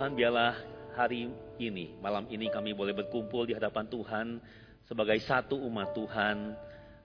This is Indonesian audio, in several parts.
Tuhan biarlah hari ini, malam ini kami boleh berkumpul di hadapan Tuhan sebagai satu umat Tuhan.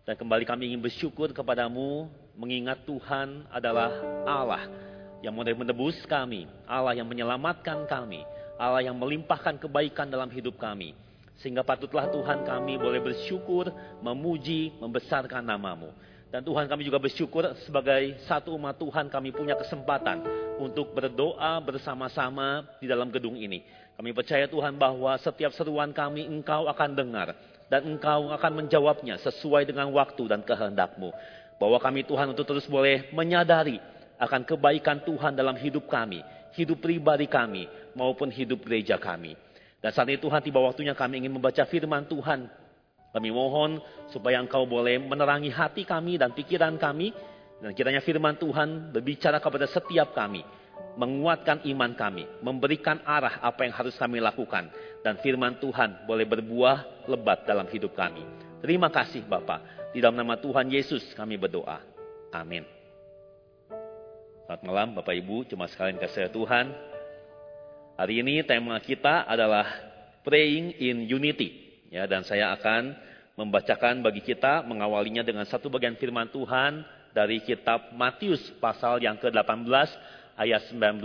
Dan kembali kami ingin bersyukur kepadamu, mengingat Tuhan adalah Allah yang boleh menebus kami, Allah yang menyelamatkan kami, Allah yang melimpahkan kebaikan dalam hidup kami. Sehingga patutlah Tuhan kami boleh bersyukur, memuji, membesarkan namamu. Dan Tuhan kami juga bersyukur sebagai satu umat Tuhan kami punya kesempatan untuk berdoa bersama-sama di dalam gedung ini. Kami percaya Tuhan bahwa setiap seruan kami engkau akan dengar. Dan engkau akan menjawabnya sesuai dengan waktu dan kehendakmu. Bahwa kami Tuhan untuk terus boleh menyadari akan kebaikan Tuhan dalam hidup kami. Hidup pribadi kami maupun hidup gereja kami. Dan saat ini Tuhan tiba waktunya kami ingin membaca firman Tuhan kami mohon supaya engkau boleh menerangi hati kami dan pikiran kami. Dan kiranya firman Tuhan berbicara kepada setiap kami. Menguatkan iman kami. Memberikan arah apa yang harus kami lakukan. Dan firman Tuhan boleh berbuah lebat dalam hidup kami. Terima kasih Bapak. Di dalam nama Tuhan Yesus kami berdoa. Amin. Selamat malam Bapak Ibu, cuma sekalian kasih Tuhan. Hari ini tema kita adalah Praying in Unity. Ya, dan saya akan membacakan bagi kita mengawalinya dengan satu bagian firman Tuhan dari kitab Matius pasal yang ke-18 ayat 19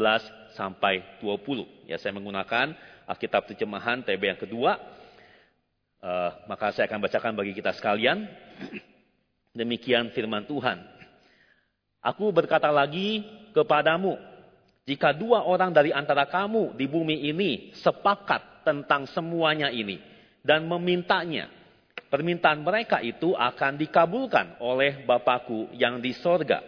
sampai 20. Ya, saya menggunakan Alkitab terjemahan TB yang kedua. Uh, maka saya akan bacakan bagi kita sekalian. Demikian firman Tuhan. Aku berkata lagi kepadamu, jika dua orang dari antara kamu di bumi ini sepakat tentang semuanya ini, dan memintanya. Permintaan mereka itu akan dikabulkan oleh Bapakku yang di sorga.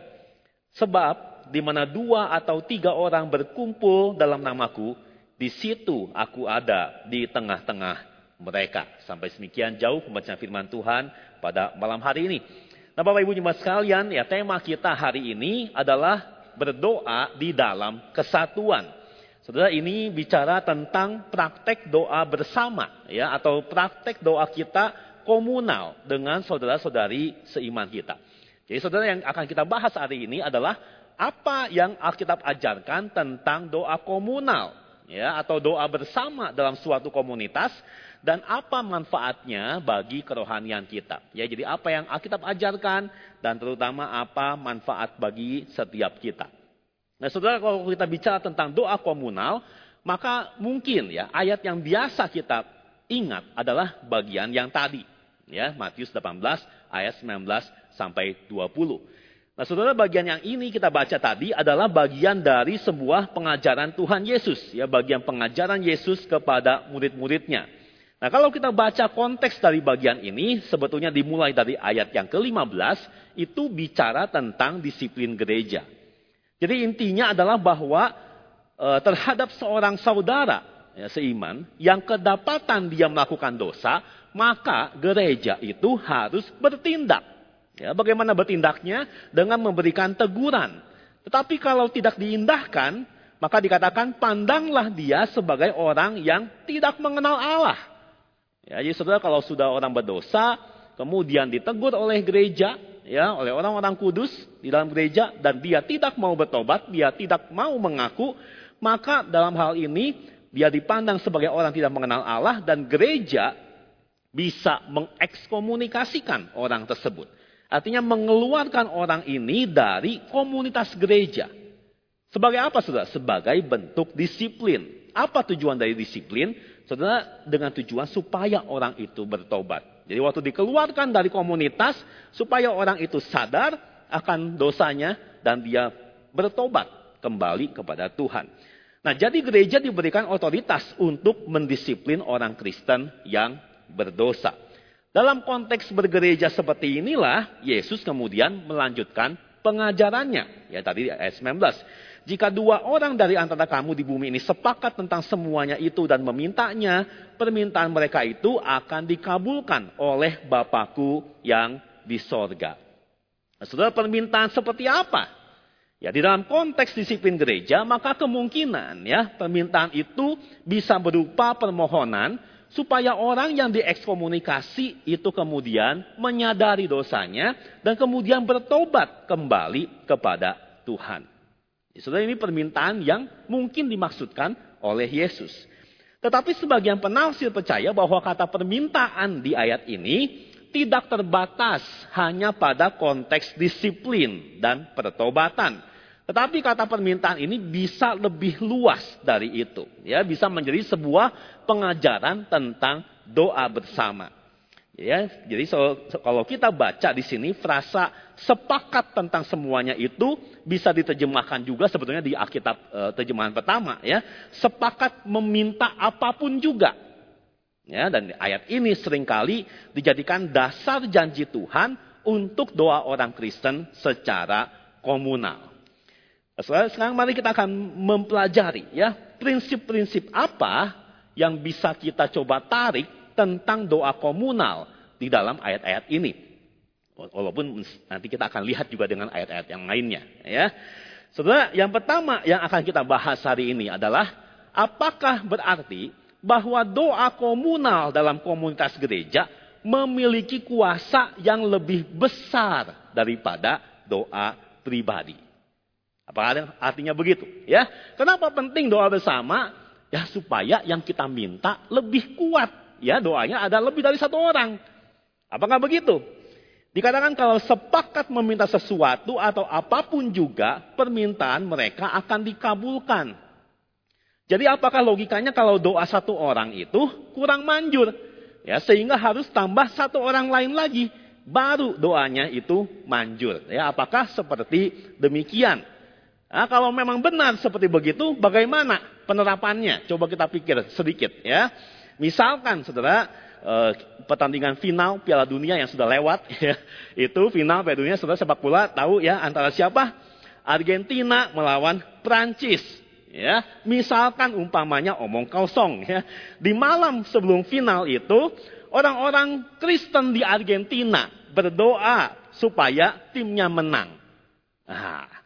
Sebab di mana dua atau tiga orang berkumpul dalam namaku, di situ aku ada di tengah-tengah mereka. Sampai semikian jauh pembacaan firman Tuhan pada malam hari ini. Nah Bapak Ibu Jemaat sekalian, ya tema kita hari ini adalah berdoa di dalam kesatuan. Saudara ini bicara tentang praktek doa bersama ya atau praktek doa kita komunal dengan saudara-saudari seiman kita. Jadi saudara yang akan kita bahas hari ini adalah apa yang Alkitab ajarkan tentang doa komunal ya atau doa bersama dalam suatu komunitas dan apa manfaatnya bagi kerohanian kita. Ya, jadi apa yang Alkitab ajarkan dan terutama apa manfaat bagi setiap kita. Nah saudara kalau kita bicara tentang doa komunal, maka mungkin ya ayat yang biasa kita ingat adalah bagian yang tadi. Ya, Matius 18 ayat 19 sampai 20. Nah saudara bagian yang ini kita baca tadi adalah bagian dari sebuah pengajaran Tuhan Yesus. Ya, bagian pengajaran Yesus kepada murid-muridnya. Nah kalau kita baca konteks dari bagian ini, sebetulnya dimulai dari ayat yang ke-15, itu bicara tentang disiplin gereja. Jadi intinya adalah bahwa e, terhadap seorang saudara ya, seiman yang kedapatan dia melakukan dosa, maka gereja itu harus bertindak. Ya, bagaimana bertindaknya? Dengan memberikan teguran. Tetapi kalau tidak diindahkan, maka dikatakan pandanglah dia sebagai orang yang tidak mengenal Allah. Ya, jadi saudara kalau sudah orang berdosa, kemudian ditegur oleh gereja, ya oleh orang-orang kudus di dalam gereja dan dia tidak mau bertobat, dia tidak mau mengaku, maka dalam hal ini dia dipandang sebagai orang tidak mengenal Allah dan gereja bisa mengekskomunikasikan orang tersebut. Artinya mengeluarkan orang ini dari komunitas gereja. Sebagai apa saudara? Sebagai bentuk disiplin. Apa tujuan dari disiplin? Saudara, dengan tujuan supaya orang itu bertobat. Jadi waktu dikeluarkan dari komunitas supaya orang itu sadar akan dosanya dan dia bertobat kembali kepada Tuhan. Nah, jadi gereja diberikan otoritas untuk mendisiplin orang Kristen yang berdosa. Dalam konteks bergereja seperti inilah Yesus kemudian melanjutkan pengajarannya. Ya tadi ayat 19. Jika dua orang dari antara kamu di bumi ini sepakat tentang semuanya itu dan memintanya, permintaan mereka itu akan dikabulkan oleh Bapakku yang di sorga. Nah, saudara permintaan seperti apa? Ya di dalam konteks disiplin gereja, maka kemungkinan ya permintaan itu bisa berupa permohonan supaya orang yang diekskomunikasi itu kemudian menyadari dosanya dan kemudian bertobat kembali kepada Tuhan. Saudara ini permintaan yang mungkin dimaksudkan oleh Yesus. Tetapi sebagian penafsir percaya bahwa kata permintaan di ayat ini tidak terbatas hanya pada konteks disiplin dan pertobatan. Tetapi kata permintaan ini bisa lebih luas dari itu, ya, bisa menjadi sebuah pengajaran tentang doa bersama. Ya, jadi so, kalau kita baca di sini frasa sepakat tentang semuanya itu bisa diterjemahkan juga sebetulnya di Alkitab e, terjemahan pertama ya. Sepakat meminta apa pun juga. Ya, dan ayat ini sering kali dijadikan dasar janji Tuhan untuk doa orang Kristen secara komunal. Sekarang mari kita akan mempelajari ya prinsip-prinsip apa yang bisa kita coba tarik tentang doa komunal di dalam ayat-ayat ini. Walaupun nanti kita akan lihat juga dengan ayat-ayat yang lainnya ya. Saudara, yang pertama yang akan kita bahas hari ini adalah apakah berarti bahwa doa komunal dalam komunitas gereja memiliki kuasa yang lebih besar daripada doa pribadi. Apa artinya begitu? Ya, kenapa penting doa bersama? Ya supaya yang kita minta lebih kuat. Ya doanya ada lebih dari satu orang. Apakah begitu? Dikatakan kalau sepakat meminta sesuatu atau apa pun juga, permintaan mereka akan dikabulkan. Jadi apakah logikanya kalau doa satu orang itu kurang manjur? Ya, sehingga harus tambah satu orang lain lagi. Baru doanya itu manjur. Ya, apakah seperti demikian? Nah, kalau memang benar seperti begitu, bagaimana penerapannya? Coba kita pikir sedikit ya. Misalkan saudara, eh, pertandingan final Piala Dunia yang sudah lewat, ya, itu final Piala Dunia saudara sepak bola tahu ya antara siapa? Argentina melawan Prancis. Ya, misalkan umpamanya omong kosong ya. Di malam sebelum final itu orang-orang Kristen di Argentina berdoa supaya timnya menang. Nah,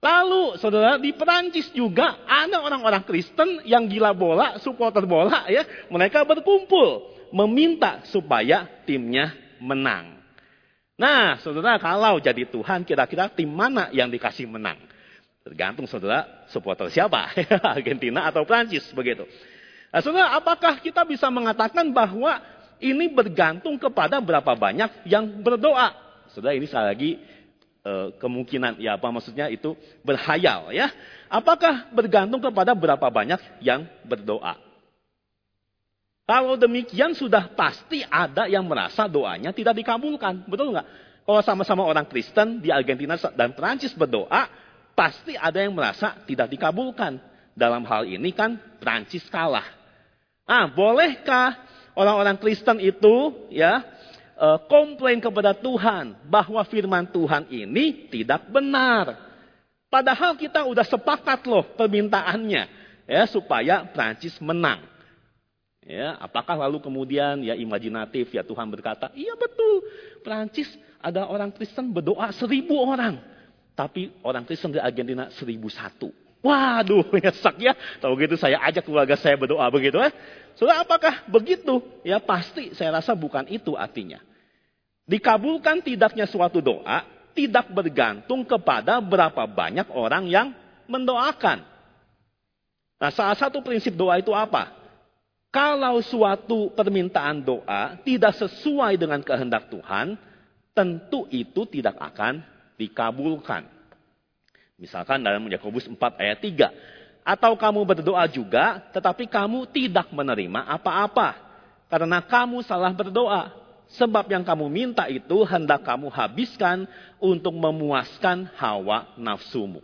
lalu saudara di Perancis juga ada orang-orang Kristen yang gila bola, supporter bola ya, mereka berkumpul meminta supaya timnya menang. Nah, saudara kalau jadi Tuhan kira-kira tim mana yang dikasih menang? Tergantung saudara supporter siapa, Argentina atau Prancis begitu. Nah, saudara, apakah kita bisa mengatakan bahwa ini bergantung kepada berapa banyak yang berdoa? Saudara, ini sekali lagi e, kemungkinan, ya apa maksudnya itu berhayal ya. Apakah bergantung kepada berapa banyak yang berdoa? Kalau demikian sudah pasti ada yang merasa doanya tidak dikabulkan, betul nggak? Kalau sama-sama orang Kristen di Argentina dan Prancis berdoa, pasti ada yang merasa tidak dikabulkan. Dalam hal ini kan Prancis kalah. Ah, bolehkah orang-orang Kristen itu ya eh, komplain kepada Tuhan bahwa firman Tuhan ini tidak benar? Padahal kita udah sepakat loh permintaannya ya supaya Prancis menang. Ya, apakah lalu kemudian ya imajinatif ya Tuhan berkata, iya betul, Prancis ada orang Kristen berdoa seribu orang. Tapi orang Kristen di Argentina seribu satu. Waduh, nyesek ya. Tahu gitu saya ajak keluarga saya berdoa begitu ya. Sudah apakah begitu? Ya pasti saya rasa bukan itu artinya. Dikabulkan tidaknya suatu doa tidak bergantung kepada berapa banyak orang yang mendoakan. Nah salah satu prinsip doa itu apa? Kalau suatu permintaan doa tidak sesuai dengan kehendak Tuhan, tentu itu tidak akan dikabulkan. Misalkan dalam Yakobus 4 ayat 3. Atau kamu berdoa juga, tetapi kamu tidak menerima apa-apa. Karena kamu salah berdoa. Sebab yang kamu minta itu hendak kamu habiskan untuk memuaskan hawa nafsumu.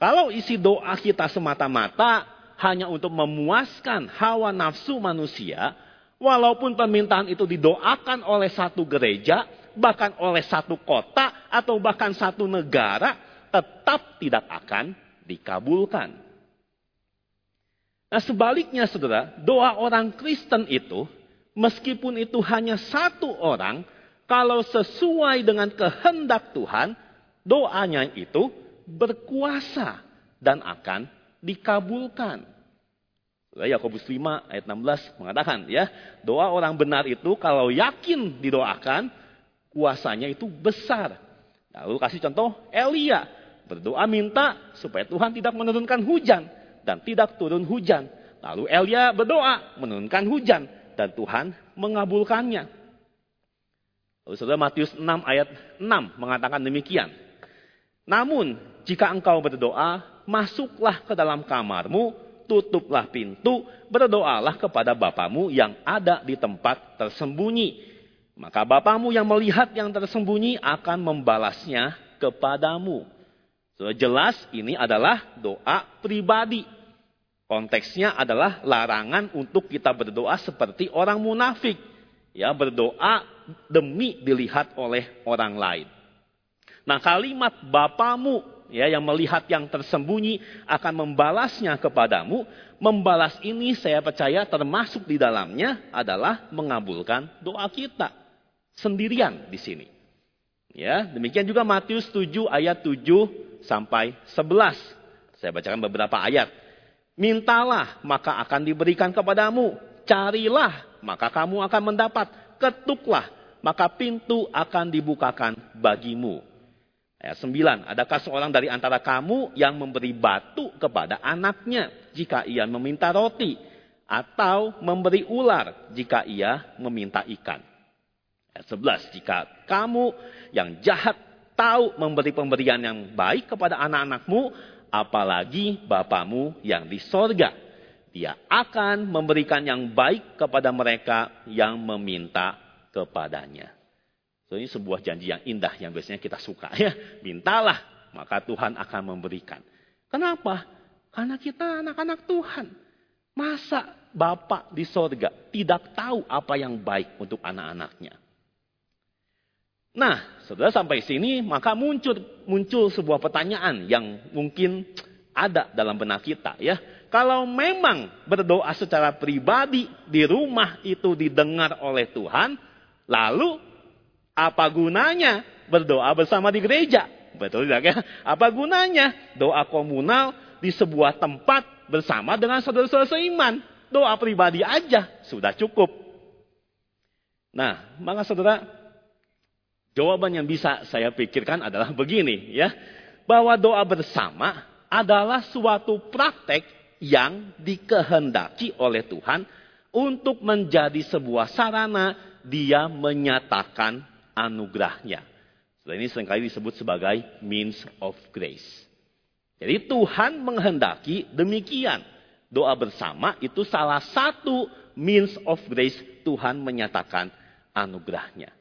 Kalau isi doa kita semata-mata hanya untuk memuaskan hawa nafsu manusia, walaupun permintaan itu didoakan oleh satu gereja, bahkan oleh satu kota atau bahkan satu negara tetap tidak akan dikabulkan. Nah sebaliknya saudara, doa orang Kristen itu meskipun itu hanya satu orang, kalau sesuai dengan kehendak Tuhan, doanya itu berkuasa dan akan dikabulkan. Yakobus 5 ayat 16 mengatakan ya, doa orang benar itu kalau yakin didoakan kuasanya itu besar. Lalu kasih contoh Elia. Berdoa minta supaya Tuhan tidak menurunkan hujan. dan tidak turun hujan. Lalu Elia berdoa menurunkan hujan dan Tuhan mengabulkannya. Lalu saudara Matius 6 ayat 6 mengatakan demikian. Namun jika engkau berdoa, masuklah ke dalam kamarmu, tutuplah pintu, berdoalah kepada Bapamu yang ada di tempat tersembunyi. Maka Bapamu yang melihat yang tersembunyi akan membalasnya kepadamu. So, jelas ini adalah doa pribadi. Konteksnya adalah larangan untuk kita berdoa seperti orang munafik. Ya, berdoa demi dilihat oleh orang lain. Nah, kalimat Bapamu ya yang melihat yang tersembunyi akan membalasnya kepadamu. Membalas ini saya percaya termasuk di dalamnya adalah mengabulkan doa kita sendirian di sini. Ya, demikian juga Matius 7 ayat 7 sampai 11. Saya bacakan beberapa ayat. Mintalah, maka akan diberikan kepadamu. Carilah, maka kamu akan mendapat. Ketuklah, maka pintu akan dibukakan bagimu. Ayat 9, adakah seorang dari antara kamu yang memberi batu kepada anaknya jika ia meminta roti? Atau memberi ular jika ia meminta ikan? Ayat 11, jika kamu yang jahat tahu memberi pemberian yang baik kepada anak-anakmu, apalagi Bapamu yang di sorga. Dia akan memberikan yang baik kepada mereka yang meminta kepadanya. So, ini sebuah janji yang indah yang biasanya kita suka ya. Mintalah, maka Tuhan akan memberikan. Kenapa? Karena kita anak-anak Tuhan. Masa Bapak di sorga tidak tahu apa yang baik untuk anak-anaknya? Nah, saudara sampai sini maka muncul muncul sebuah pertanyaan yang mungkin ada dalam benak kita ya. Kalau memang berdoa secara pribadi di rumah itu didengar oleh Tuhan, lalu apa gunanya berdoa bersama di gereja? Betul tidak ya? Apa gunanya doa komunal di sebuah tempat bersama dengan saudara-saudara seiman? Doa pribadi aja sudah cukup. Nah, maka saudara Jawaban yang bisa saya pikirkan adalah begini ya. Bahwa doa bersama adalah suatu praktek yang dikehendaki oleh Tuhan untuk menjadi sebuah sarana dia menyatakan anugerahnya. ini sering kali disebut sebagai means of grace. Jadi Tuhan menghendaki demikian. Doa bersama itu salah satu means of grace Tuhan menyatakan anugerahnya.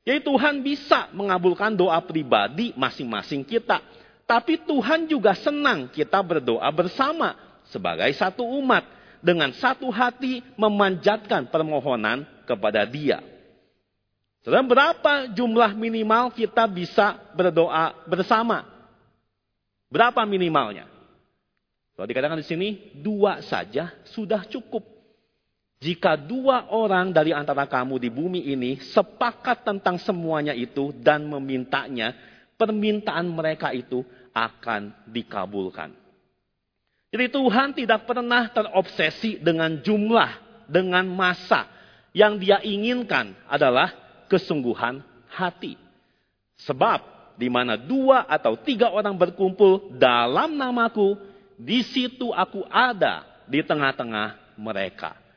Jadi Tuhan bisa mengabulkan doa pribadi masing-masing kita. Tapi Tuhan juga senang kita berdoa bersama sebagai satu umat. Dengan satu hati memanjatkan permohonan kepada dia. Saudara, berapa jumlah minimal kita bisa berdoa bersama? Berapa minimalnya? Kalau dikatakan di sini, dua saja sudah cukup. Jika dua orang dari antara kamu di bumi ini sepakat tentang semuanya itu dan memintanya, permintaan mereka itu akan dikabulkan. Jadi Tuhan tidak pernah terobsesi dengan jumlah, dengan masa. Yang dia inginkan adalah kesungguhan hati. Sebab di mana dua atau tiga orang berkumpul dalam namaku, di situ aku ada di tengah-tengah mereka.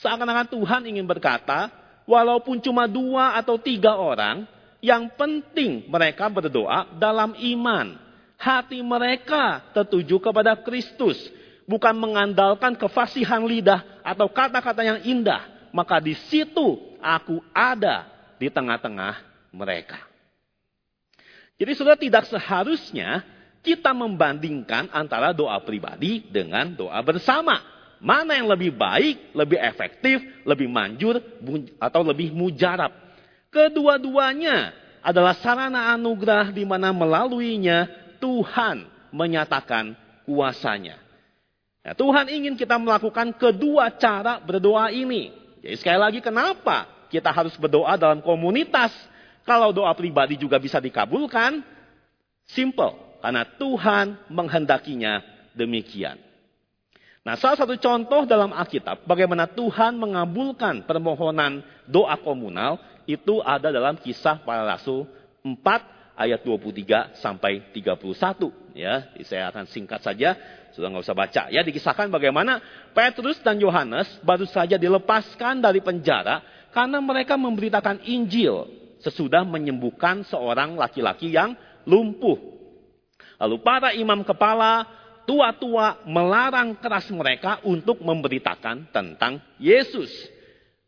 Seakan-akan Tuhan ingin berkata, walaupun cuma dua atau tiga orang, yang penting mereka berdoa dalam iman. Hati mereka tertuju kepada Kristus. Bukan mengandalkan kefasihan lidah atau kata-kata yang indah. Maka di situ aku ada di tengah-tengah mereka. Jadi sudah tidak seharusnya kita membandingkan antara doa pribadi dengan doa bersama. Mana yang lebih baik, lebih efektif, lebih manjur, atau lebih mujarab. Kedua-duanya adalah sarana anugerah di mana melaluinya Tuhan menyatakan kuasanya. Ya, Tuhan ingin kita melakukan kedua cara berdoa ini. Jadi sekali lagi kenapa kita harus berdoa dalam komunitas? Kalau doa pribadi juga bisa dikabulkan, simple. Karena Tuhan menghendakinya demikian. Nah, salah satu contoh dalam Alkitab bagaimana Tuhan mengabulkan permohonan doa komunal itu ada dalam kisah para rasul 4 ayat 23 sampai 31. ya saya akan singkat saja, sudah nggak usah baca. Ya dikisahkan bagaimana Petrus dan Yohanes baru saja dilepaskan dari penjara karena mereka memberitakan Injil sesudah menyembuhkan seorang laki-laki yang lumpuh. Lalu para imam kepala, tua-tua melarang keras mereka untuk memberitakan tentang Yesus.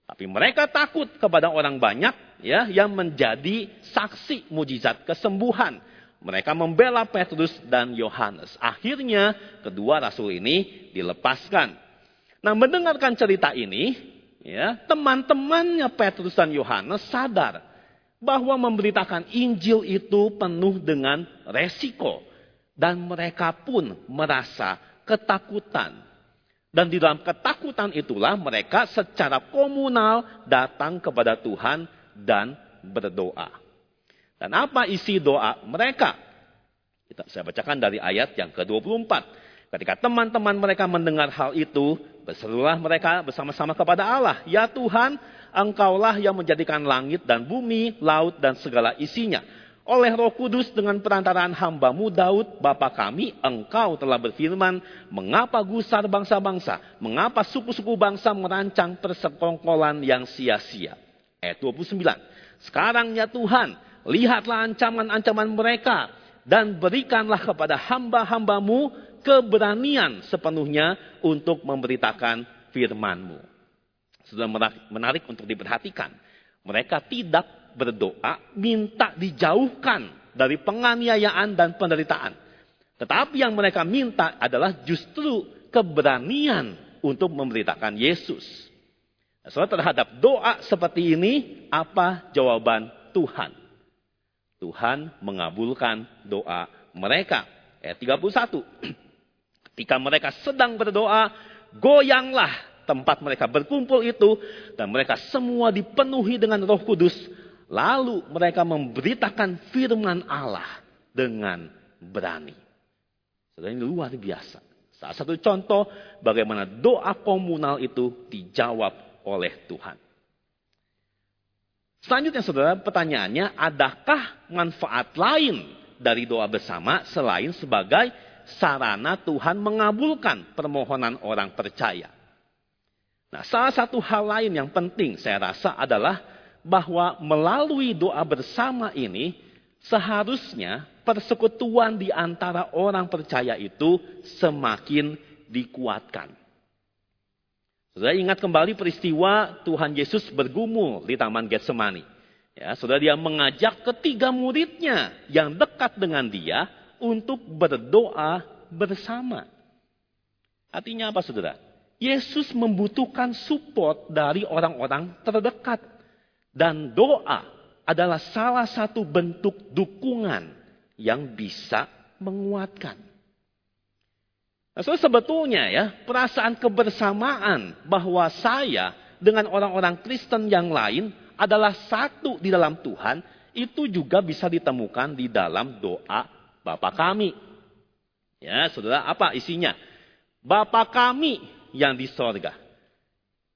Tapi mereka takut kepada orang banyak ya yang menjadi saksi mujizat kesembuhan. Mereka membela Petrus dan Yohanes. Akhirnya kedua rasul ini dilepaskan. Nah, mendengarkan cerita ini, ya, teman-temannya Petrus dan Yohanes sadar bahwa memberitakan Injil itu penuh dengan resiko dan mereka pun merasa ketakutan dan di dalam ketakutan itulah mereka secara komunal datang kepada Tuhan dan berdoa. Dan apa isi doa mereka? Kita, saya bacakan dari ayat yang ke-24. Ketika teman-teman mereka mendengar hal itu, berserulah mereka bersama-sama kepada Allah. Ya Tuhan, Engkaulah yang menjadikan langit dan bumi, laut dan segala isinya oleh roh kudus dengan perantaraan hambamu Daud, Bapa kami, engkau telah berfirman, mengapa gusar bangsa-bangsa, mengapa suku-suku bangsa merancang persekongkolan yang sia-sia. Ayat 29. Sekarang ya Tuhan, lihatlah ancaman-ancaman mereka, dan berikanlah kepada hamba-hambamu keberanian sepenuhnya untuk memberitakan firmanmu. Sudah menarik untuk diperhatikan. Mereka tidak berdoa minta dijauhkan dari penganiayaan dan penderitaan. Tetapi yang mereka minta adalah justru keberanian untuk memberitakan Yesus. Nah, soal terhadap doa seperti ini, apa jawaban Tuhan? Tuhan mengabulkan doa mereka. Ayat 31. Ketika mereka sedang berdoa, goyanglah tempat mereka berkumpul itu dan mereka semua dipenuhi dengan Roh Kudus Lalu mereka memberitakan firman Allah dengan berani. Saudara ini luar biasa. Salah satu contoh bagaimana doa komunal itu dijawab oleh Tuhan. Selanjutnya saudara pertanyaannya adakah manfaat lain dari doa bersama selain sebagai sarana Tuhan mengabulkan permohonan orang percaya. Nah salah satu hal lain yang penting saya rasa adalah bahwa melalui doa bersama ini seharusnya persekutuan di antara orang percaya itu semakin dikuatkan. Saudara ingat kembali peristiwa Tuhan Yesus bergumul di Taman Getsemani. Ya, saudara dia mengajak ketiga muridnya yang dekat dengan dia untuk berdoa bersama. Artinya apa saudara? Yesus membutuhkan support dari orang-orang terdekat. Dan doa adalah salah satu bentuk dukungan yang bisa menguatkan. Nah, so sebetulnya ya, perasaan kebersamaan bahwa saya dengan orang-orang Kristen yang lain adalah satu di dalam Tuhan, itu juga bisa ditemukan di dalam doa Bapa kami. Ya, saudara, apa isinya? Bapa kami yang di sorga.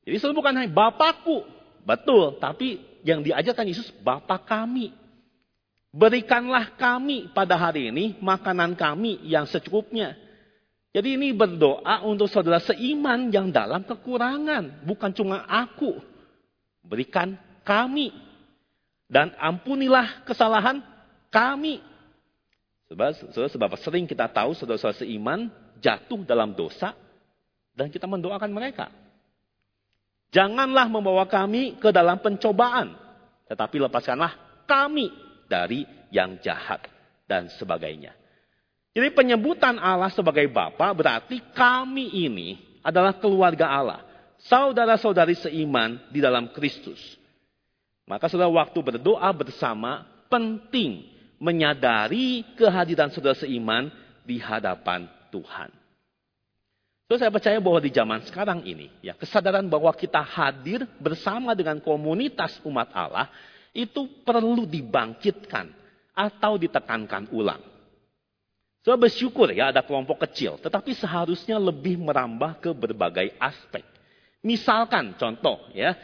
Jadi saudara bukan hanya Bapakku, Betul, tapi yang diajarkan Yesus Bapa kami. Berikanlah kami pada hari ini makanan kami yang secukupnya. Jadi ini berdoa untuk saudara seiman yang dalam kekurangan. Bukan cuma aku. Berikan kami. Dan ampunilah kesalahan kami. Sebab, sebab, sebab sering kita tahu saudara-saudara seiman jatuh dalam dosa. Dan kita mendoakan mereka. Janganlah membawa kami ke dalam pencobaan, tetapi lepaskanlah kami dari yang jahat dan sebagainya. Jadi penyebutan Allah sebagai Bapa berarti kami ini adalah keluarga Allah. Saudara-saudari seiman di dalam Kristus. Maka saudara waktu berdoa bersama penting menyadari kehadiran saudara seiman di hadapan Tuhan. So, saya percaya bahwa di zaman sekarang ini, ya kesadaran bahwa kita hadir bersama dengan komunitas umat Allah itu perlu dibangkitkan atau ditekankan ulang. So, bersyukur ya ada kelompok kecil, tetapi seharusnya lebih merambah ke berbagai aspek. Misalkan contoh ya,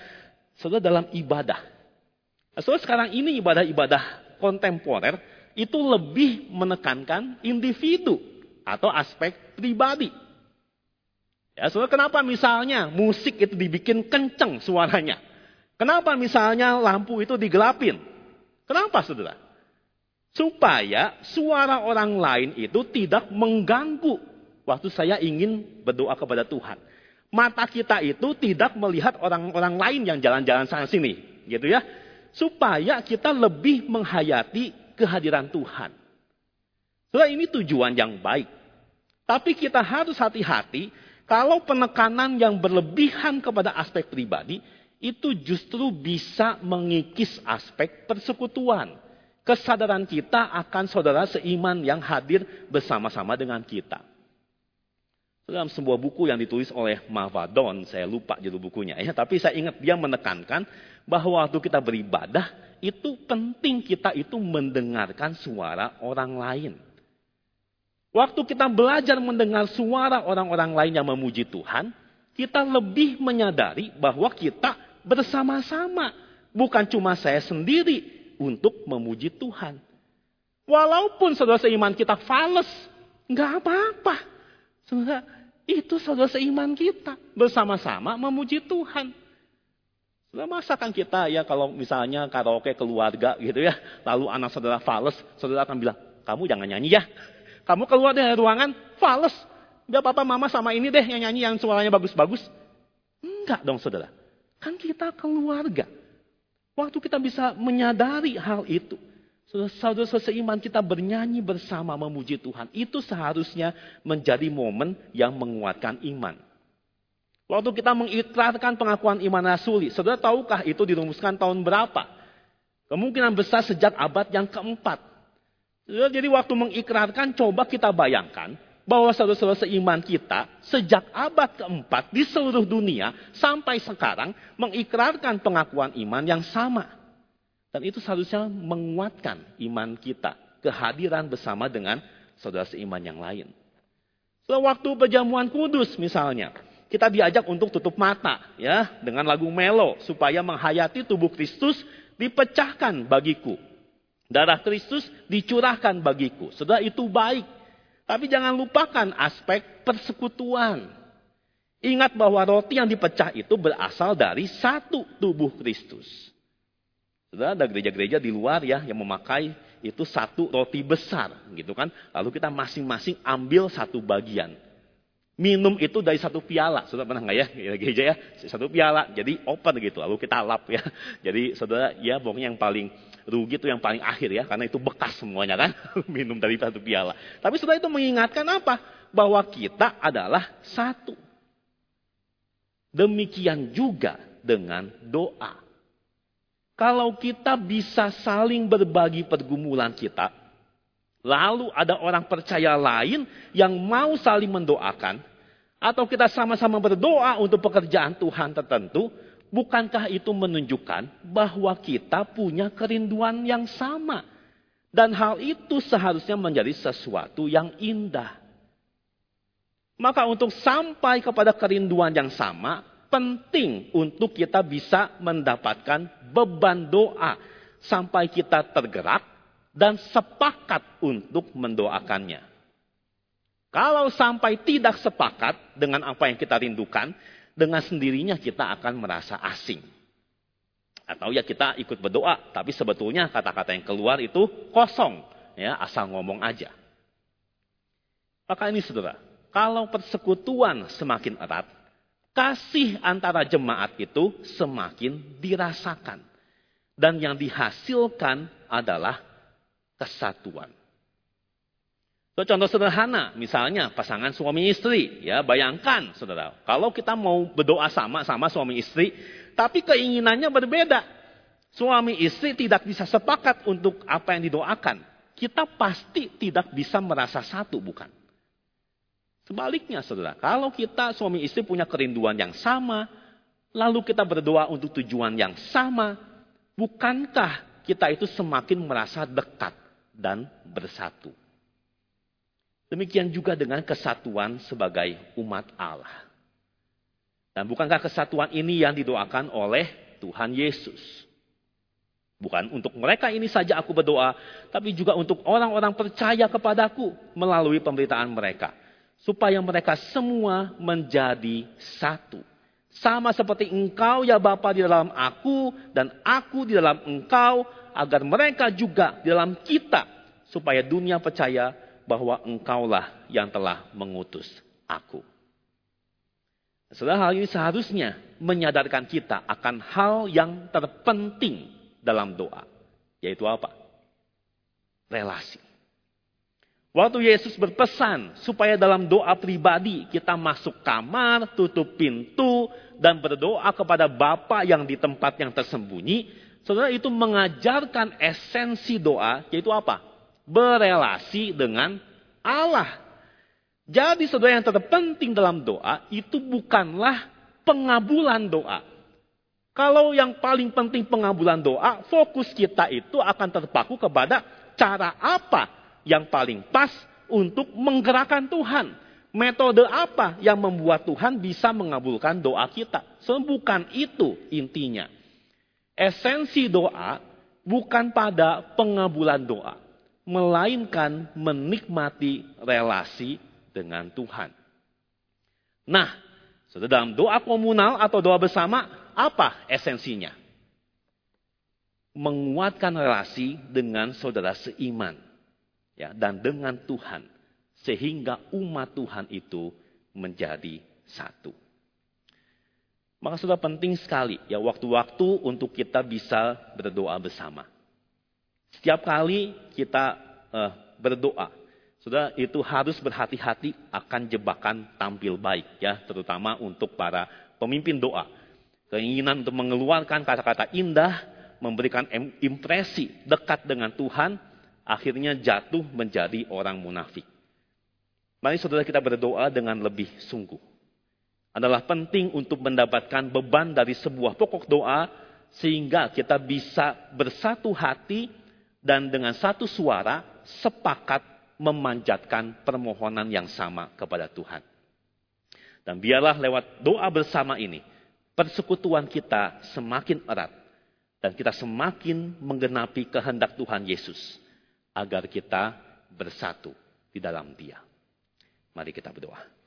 saudara dalam ibadah. Saudara sekarang ini ibadah-ibadah kontemporer itu lebih menekankan individu atau aspek pribadi. Ya, saudara, kenapa misalnya musik itu dibikin kenceng suaranya? Kenapa misalnya lampu itu digelapin? Kenapa saudara? Supaya suara orang lain itu tidak mengganggu waktu saya ingin berdoa kepada Tuhan. Mata kita itu tidak melihat orang-orang lain yang jalan-jalan sana sini, gitu ya. Supaya kita lebih menghayati kehadiran Tuhan. Saudara, ini tujuan yang baik. Tapi kita harus hati-hati kalau penekanan yang berlebihan kepada aspek pribadi itu justru bisa mengikis aspek persekutuan kesadaran kita akan saudara seiman yang hadir bersama-sama dengan kita. Dalam sebuah buku yang ditulis oleh Mavadon, saya lupa judul bukunya ya, tapi saya ingat dia menekankan bahwa waktu kita beribadah itu penting kita itu mendengarkan suara orang lain. Waktu kita belajar mendengar suara orang-orang lain yang memuji Tuhan, kita lebih menyadari bahwa kita bersama-sama, bukan cuma saya sendiri, untuk memuji Tuhan. Walaupun saudara seiman kita fales, nggak apa-apa. Saudara, itu saudara seiman kita bersama-sama memuji Tuhan. Saudara masakan kita ya kalau misalnya karaoke keluarga gitu ya, lalu anak saudara fales, saudara akan bilang, kamu jangan nyanyi ya. Kamu keluar dari ruangan, fales. Biar papa mama sama ini deh yang nyanyi yang suaranya bagus-bagus. Enggak dong saudara. Kan kita keluarga. Waktu kita bisa menyadari hal itu. Saudara-saudara seiman kita bernyanyi bersama memuji Tuhan. Itu seharusnya menjadi momen yang menguatkan iman. Waktu kita mengikrarkan pengakuan iman rasuli. Saudara tahukah itu dirumuskan tahun berapa? Kemungkinan besar sejak abad yang keempat. Jadi waktu mengikrarkan coba kita bayangkan bahwa saudara-saudara seiman kita sejak abad keempat di seluruh dunia sampai sekarang mengikrarkan pengakuan iman yang sama. Dan itu seharusnya menguatkan iman kita. Kehadiran bersama dengan saudara seiman yang lain. Sewaktu perjamuan kudus misalnya. Kita diajak untuk tutup mata ya dengan lagu melo supaya menghayati tubuh Kristus dipecahkan bagiku. Darah Kristus dicurahkan bagiku. Saudara itu baik tapi jangan lupakan aspek persekutuan. Ingat bahwa roti yang dipecah itu berasal dari satu tubuh Kristus. Sudah ada gereja-gereja di luar ya yang memakai itu satu roti besar gitu kan. Lalu kita masing-masing ambil satu bagian. Minum itu dari satu piala. Sudah pernah nggak ya gereja ya? Satu piala. Jadi open gitu. Lalu kita lap ya. Jadi saudara ya pokoknya yang paling rugi itu yang paling akhir ya, karena itu bekas semuanya kan, minum dari satu piala. Tapi setelah itu mengingatkan apa? Bahwa kita adalah satu. Demikian juga dengan doa. Kalau kita bisa saling berbagi pergumulan kita, lalu ada orang percaya lain yang mau saling mendoakan, atau kita sama-sama berdoa untuk pekerjaan Tuhan tertentu, Bukankah itu menunjukkan bahwa kita punya kerinduan yang sama? Dan hal itu seharusnya menjadi sesuatu yang indah. Maka untuk sampai kepada kerinduan yang sama, penting untuk kita bisa mendapatkan beban doa. Sampai kita tergerak dan sepakat untuk mendoakannya. Kalau sampai tidak sepakat dengan apa yang kita rindukan, dengan sendirinya kita akan merasa asing. Atau ya kita ikut berdoa, tapi sebetulnya kata-kata yang keluar itu kosong, ya asal ngomong aja. Maka ini saudara, kalau persekutuan semakin erat, kasih antara jemaat itu semakin dirasakan. Dan yang dihasilkan adalah kesatuan. So, contoh sederhana, misalnya pasangan suami istri, ya bayangkan, saudara, kalau kita mau berdoa sama sama suami istri, tapi keinginannya berbeda, suami istri tidak bisa sepakat untuk apa yang didoakan, kita pasti tidak bisa merasa satu, bukan? Sebaliknya, saudara, kalau kita suami istri punya kerinduan yang sama, lalu kita berdoa untuk tujuan yang sama, bukankah kita itu semakin merasa dekat dan bersatu? Demikian juga dengan kesatuan sebagai umat Allah. Dan bukankah kesatuan ini yang didoakan oleh Tuhan Yesus? Bukan untuk mereka ini saja aku berdoa, tapi juga untuk orang-orang percaya kepadaku melalui pemberitaan mereka. Supaya mereka semua menjadi satu. Sama seperti engkau ya Bapa di dalam aku dan aku di dalam engkau, agar mereka juga di dalam kita. Supaya dunia percaya bahwa engkaulah yang telah mengutus aku. Setelah hal ini seharusnya menyadarkan kita akan hal yang terpenting dalam doa. Yaitu apa? Relasi. Waktu Yesus berpesan supaya dalam doa pribadi kita masuk kamar, tutup pintu, dan berdoa kepada Bapa yang di tempat yang tersembunyi, saudara itu mengajarkan esensi doa, yaitu apa? Berelasi dengan Allah. Jadi saudara yang terpenting dalam doa itu bukanlah pengabulan doa. Kalau yang paling penting pengabulan doa, fokus kita itu akan terpaku kepada cara apa yang paling pas untuk menggerakkan Tuhan. Metode apa yang membuat Tuhan bisa mengabulkan doa kita? Bukan itu intinya. Esensi doa bukan pada pengabulan doa, melainkan menikmati relasi dengan Tuhan. Nah, dalam doa komunal atau doa bersama, apa esensinya? Menguatkan relasi dengan saudara seiman ya dan dengan Tuhan sehingga umat Tuhan itu menjadi satu. Maka sudah penting sekali ya waktu-waktu untuk kita bisa berdoa bersama. Setiap kali kita uh, berdoa, sudah itu harus berhati-hati akan jebakan tampil baik ya, terutama untuk para pemimpin doa keinginan untuk mengeluarkan kata-kata indah, memberikan impresi dekat dengan Tuhan, akhirnya jatuh menjadi orang munafik. Mari saudara kita berdoa dengan lebih sungguh. Adalah penting untuk mendapatkan beban dari sebuah pokok doa, sehingga kita bisa bersatu hati dan dengan satu suara sepakat memanjatkan permohonan yang sama kepada Tuhan. Dan biarlah lewat doa bersama ini, persekutuan kita semakin erat dan kita semakin menggenapi kehendak Tuhan Yesus agar kita bersatu di dalam Dia. Mari kita berdoa.